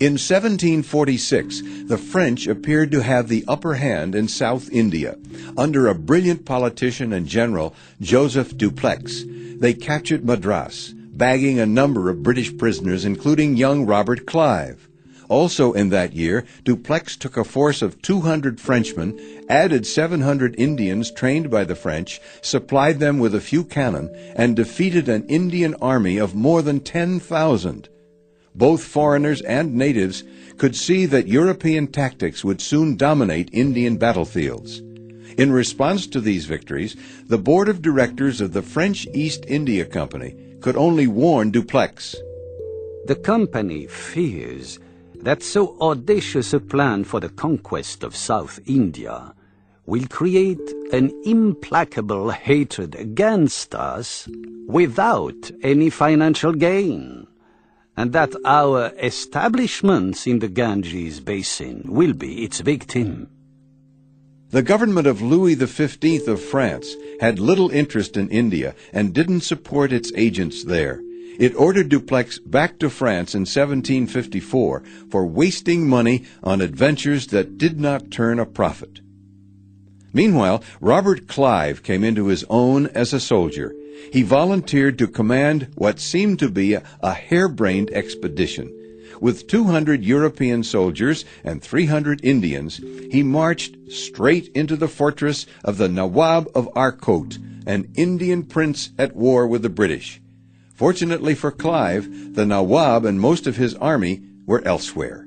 Speaker 1: In 1746, the French appeared to have the upper hand in South India. Under a brilliant politician and general, Joseph Dupleix, they captured Madras, bagging a number of British prisoners, including young Robert Clive. Also in that year, Dupleix took a force of 200 Frenchmen, added 700 Indians trained by the French, supplied them with a few cannon, and defeated an Indian army of more than 10,000. Both foreigners and natives could see that European tactics would soon dominate Indian battlefields. In response to these victories, the board of directors of the French East India Company could only warn Dupleix.
Speaker 10: The company fears that so audacious a plan for the conquest of South India will create an implacable hatred against us without any financial gain, and that our establishments in the Ganges basin will be its victim.
Speaker 1: The government of Louis XV of France had little interest in India and didn't support its agents there. It ordered Dupleix back to France in 1754 for wasting money on adventures that did not turn a profit. Meanwhile, Robert Clive came into his own as a soldier. He volunteered to command what seemed to be a, a harebrained expedition. With 200 European soldiers and 300 Indians, he marched straight into the fortress of the Nawab of Arcot, an Indian prince at war with the British. Fortunately for Clive, the Nawab and most of his army were elsewhere.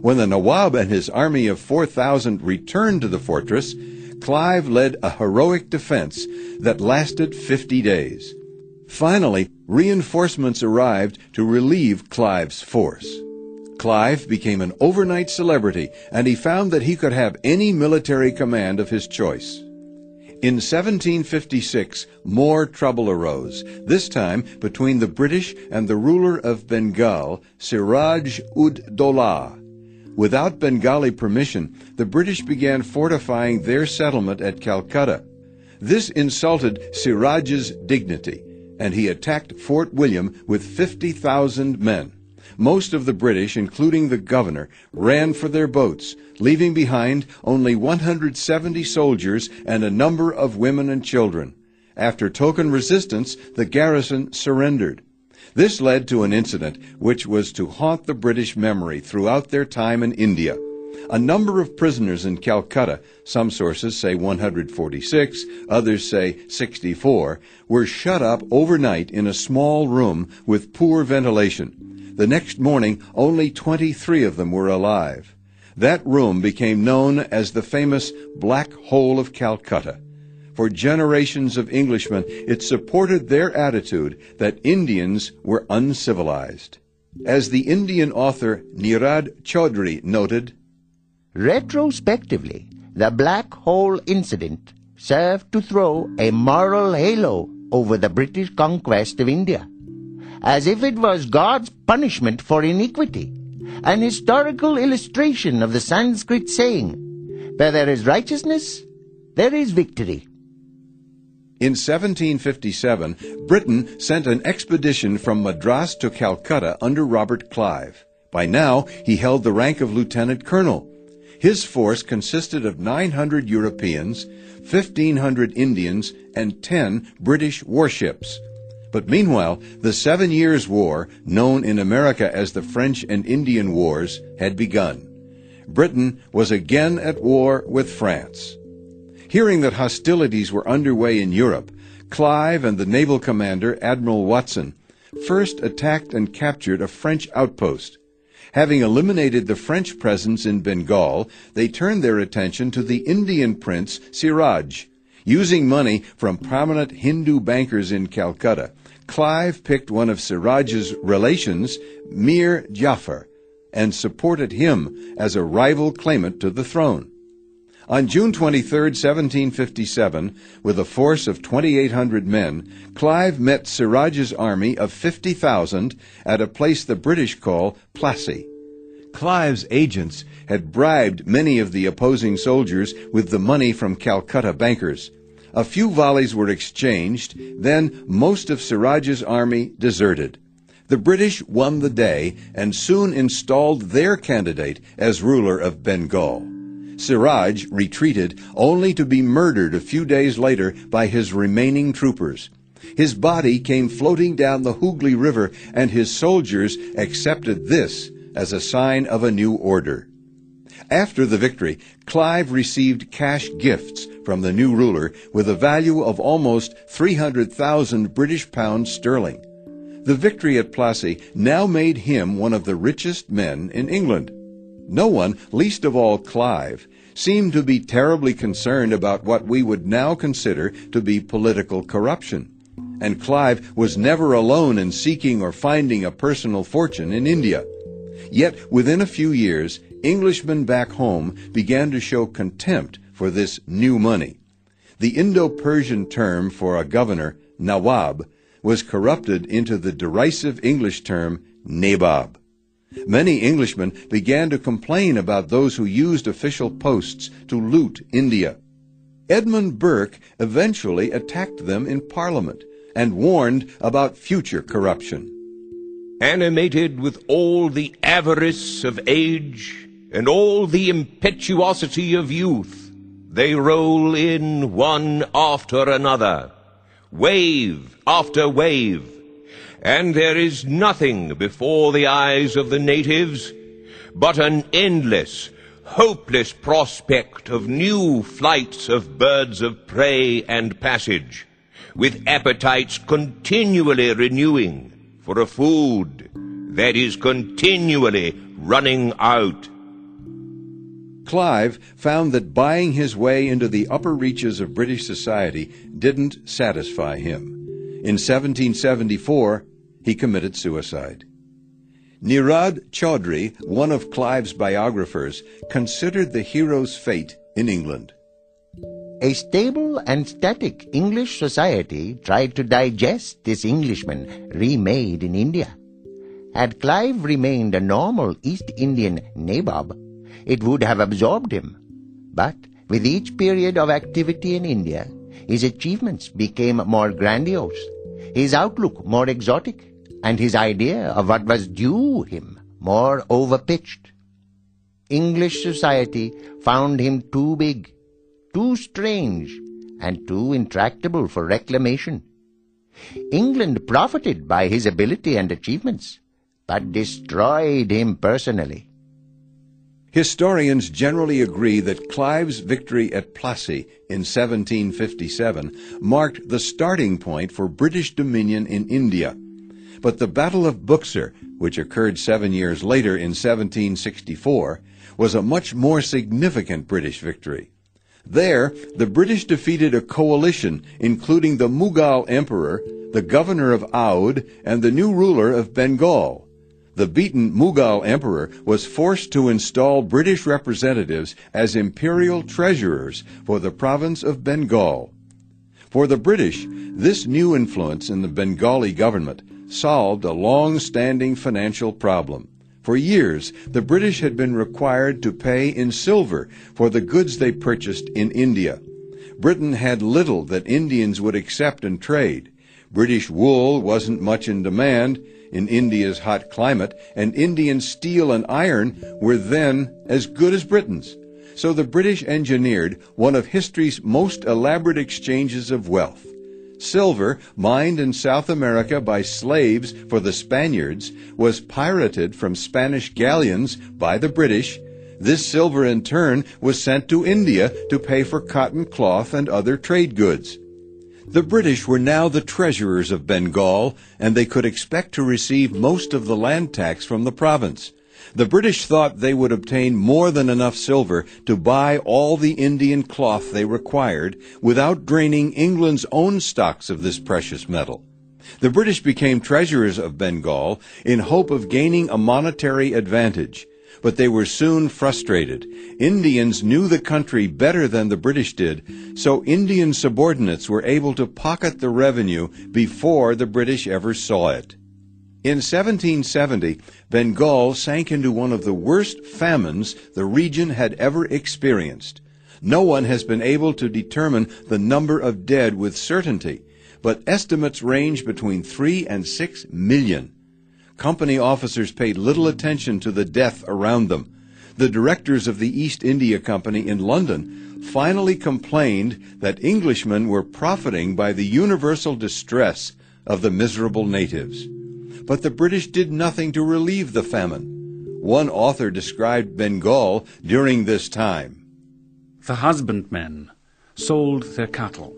Speaker 1: When the Nawab and his army of 4,000 returned to the fortress, Clive led a heroic defense that lasted 50 days. Finally, reinforcements arrived to relieve Clive's force. Clive became an overnight celebrity, and he found that he could have any military command of his choice. In 1756, more trouble arose, this time between the British and the ruler of Bengal, Siraj ud Daulah. Without Bengali permission, the British began fortifying their settlement at Calcutta. This insulted Siraj's dignity, and he attacked Fort William with 50,000 men. Most of the British, including the governor, ran for their boats, leaving behind only 170 soldiers and a number of women and children. After token resistance, the garrison surrendered. This led to an incident which was to haunt the British memory throughout their time in India. A number of prisoners in Calcutta, some sources say 146, others say 64, were shut up overnight in a small room with poor ventilation. The next morning, only 23 of them were alive. That room became known as the famous Black Hole of Calcutta. For generations of Englishmen, it supported their attitude that Indians were uncivilized. As the Indian author Nirad Chaudhuri noted,
Speaker 5: Retrospectively, the Black Hole incident served to throw a moral halo over the British conquest of India as if it was God's punishment for iniquity, an historical illustration of the Sanskrit saying, Where there is righteousness, there is victory.
Speaker 1: In 1757, Britain sent an expedition from Madras to Calcutta under Robert Clive. By now, he held the rank of lieutenant colonel. His force consisted of 900 Europeans, 1,500 Indians, and 10 British warships. But meanwhile, the Seven Years' War, known in America as the French and Indian Wars, had begun. Britain was again at war with France. Hearing that hostilities were underway in Europe, Clive and the naval commander, Admiral Watson, first attacked and captured a French outpost. Having eliminated the French presence in Bengal, they turned their attention to the Indian prince Siraj. Using money from prominent Hindu bankers in Calcutta, Clive picked one of Siraj's relations, Mir Jafar, and supported him as a rival claimant to the throne. On June 23, 1757, with a force of 2,800 men, Clive met Siraj's army of 50,000 at a place the British call Plassey. Clive's agents had bribed many of the opposing soldiers with the money from Calcutta bankers. A few volleys were exchanged, then most of Siraj's army deserted. The British won the day and soon installed their candidate as ruler of Bengal. Siraj retreated only to be murdered a few days later by his remaining troopers. His body came floating down the Hooghly River, and his soldiers accepted this as a sign of a new order. After the victory, Clive received cash gifts from the new ruler with a value of almost 300,000 British pounds sterling. The victory at Plassey now made him one of the richest men in England. No one, least of all Clive, seemed to be terribly concerned about what we would now consider to be political corruption. And Clive was never alone in seeking or finding a personal fortune in India. Yet within a few years, Englishmen back home began to show contempt for this new money. The Indo-Persian term for a governor, Nawab, was corrupted into the derisive English term nabob. Many Englishmen began to complain about those who used official posts to loot India. Edmund Burke eventually attacked them in Parliament and warned about future corruption.
Speaker 8: Animated with all the avarice of age and all the impetuosity of youth, they roll in one after another wave after wave, and there is nothing before the eyes of the natives but an endless, hopeless prospect of new flights of birds of prey and passage, with appetites continually renewing for a food that is continually running out.
Speaker 1: Clive found that buying his way into the upper reaches of British society didn't satisfy him. In 1774, he committed suicide. Nirad Chaudhuri, one of Clive's biographers, considered the hero's fate in England.
Speaker 5: A stable and static English society tried to digest this Englishman remade in India. Had Clive remained a normal East Indian nabob, it would have absorbed him. But with each period of activity in India, his achievements became more grandiose, his outlook more exotic, and his idea of what was due him more overpitched. English society found him too big, too strange, and too intractable for reclamation. England profited by his ability and achievements, but destroyed him personally.
Speaker 1: Historians generally agree that Clive's victory at Plassey in 1757 marked the starting point for British dominion in India. But the Battle of Buxar, which occurred seven years later in 1764, was a much more significant British victory. There, the British defeated a coalition including the Mughal emperor, the governor of Oudh, and the new ruler of Bengal. The beaten Mughal emperor was forced to install British representatives as imperial treasurers for the province of Bengal. For the British, this new influence in the Bengali government solved a long-standing financial problem. For years, the British had been required to pay in silver for the goods they purchased in India. Britain had little that Indians would accept and trade. British wool wasn't much in demand in India's hot climate, and Indian steel and iron were then as good as Britain's. So the British engineered one of history's most elaborate exchanges of wealth. Silver, mined in South America by slaves for the Spaniards, was pirated from Spanish galleons by the British. This silver in turn was sent to India to pay for cotton cloth and other trade goods. The British were now the treasurers of Bengal, and they could expect to receive most of the land tax from the province. The British thought they would obtain more than enough silver to buy all the Indian cloth they required without draining England's own stocks of this precious metal. The British became treasurers of Bengal in hope of gaining a monetary advantage, but they were soon frustrated. Indians knew the country better than the British did, so Indian subordinates were able to pocket the revenue before the British ever saw it. In 1770, Bengal sank into one of the worst famines the region had ever experienced. No one has been able to determine the number of dead with certainty, but estimates range between 3 and 6 million. Company officers paid little attention to the death around them. The directors of the East India Company in London finally complained that Englishmen were profiting by the universal distress of the miserable natives but the British did nothing to relieve the famine. One author described Bengal during this time.
Speaker 3: The husbandmen sold their cattle.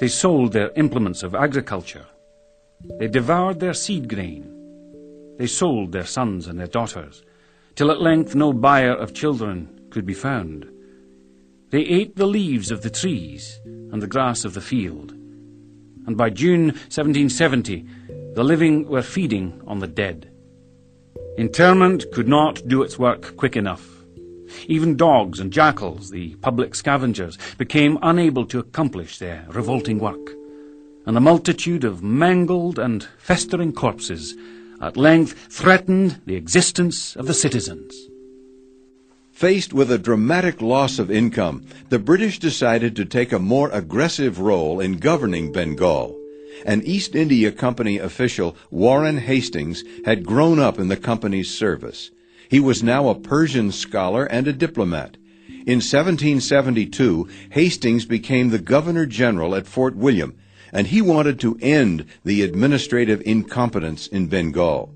Speaker 3: They sold their implements of agriculture. They devoured their seed grain. They sold their sons and their daughters, till at length no buyer of children could be found. They ate the leaves of the trees and the grass of the field. And by June 1770, the living were feeding on the dead. Interment could not do its work quick enough. Even dogs and jackals, the public scavengers, became unable to accomplish their revolting work, and the multitude of mangled and festering corpses at length threatened the existence of the citizens.
Speaker 1: Faced with a dramatic loss of income, the British decided to take a more aggressive role in governing Bengal. An East India Company official, Warren Hastings, had grown up in the company's service. He was now a Persian scholar and a diplomat. In 1772, Hastings became the Governor General at Fort William, and he wanted to end the administrative incompetence in Bengal.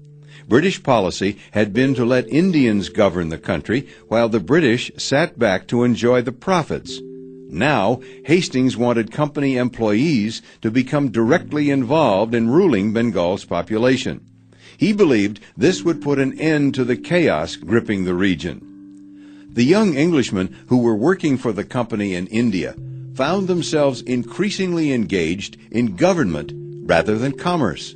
Speaker 1: British policy had been to let Indians govern the country, while the British sat back to enjoy the profits. Now, Hastings wanted company employees to become directly involved in ruling Bengal's population. He believed this would put an end to the chaos gripping the region. The young Englishmen who were working for the company in India found themselves increasingly engaged in government rather than commerce.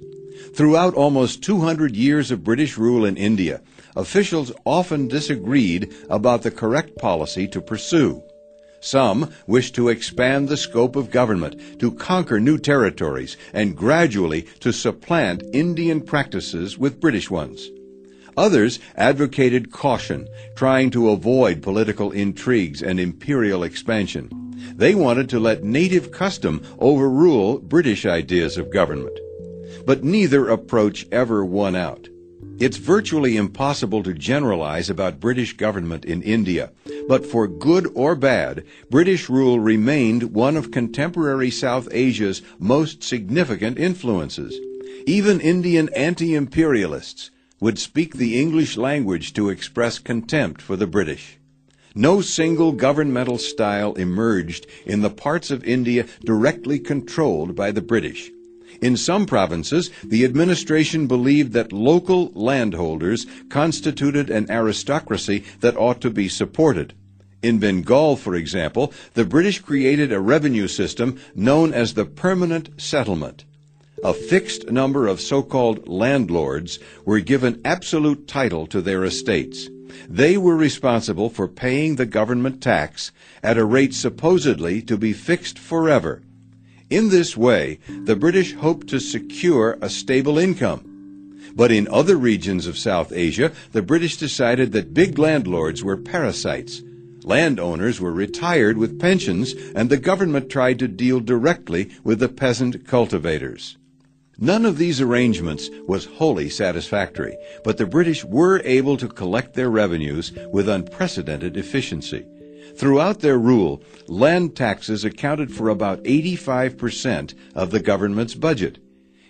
Speaker 1: Throughout almost 200 years of British rule in India, officials often disagreed about the correct policy to pursue. Some wish to expand the scope of government, to conquer new territories, and gradually to supplant Indian practices with British ones. Others advocated caution, trying to avoid political intrigues and imperial expansion. They wanted to let native custom overrule British ideas of government. But neither approach ever won out. It's virtually impossible to generalize about British government in India, but for good or bad, British rule remained one of contemporary South Asia's most significant influences. Even Indian anti-imperialists would speak the English language to express contempt for the British. No single governmental style emerged in the parts of India directly controlled by the British. In some provinces, the administration believed that local landholders constituted an aristocracy that ought to be supported. In Bengal, for example, the British created a revenue system known as the permanent settlement. A fixed number of so-called landlords were given absolute title to their estates. They were responsible for paying the government tax at a rate supposedly to be fixed forever. In this way, the British hoped to secure a stable income. But in other regions of South Asia, the British decided that big landlords were parasites. Landowners were retired with pensions, and the government tried to deal directly with the peasant cultivators. None of these arrangements was wholly satisfactory, but the British were able to collect their revenues with unprecedented efficiency. Throughout their rule, land taxes accounted for about 85% of the government's budget.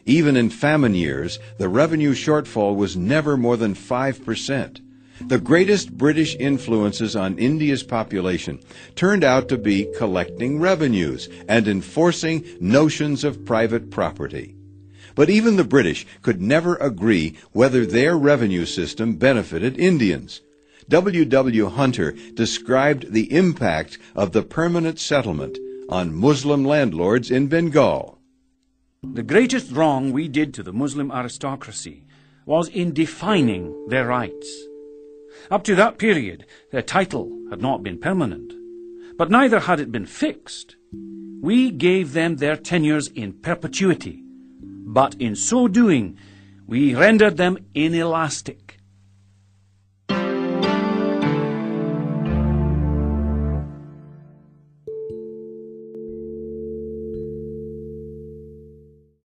Speaker 1: Even in famine years, the revenue shortfall was never more than 5%. The greatest British influences on India's population turned out to be collecting revenues and enforcing notions of private property. But even the British could never agree whether their revenue system benefited Indians. W. W. Hunter described the impact of the permanent settlement on Muslim landlords in Bengal.
Speaker 3: The greatest wrong we did to the Muslim aristocracy was in defining their rights. Up to that period, their title had not been permanent, but neither had it been fixed. We gave them their tenures in perpetuity, but in so doing, we rendered them inelastic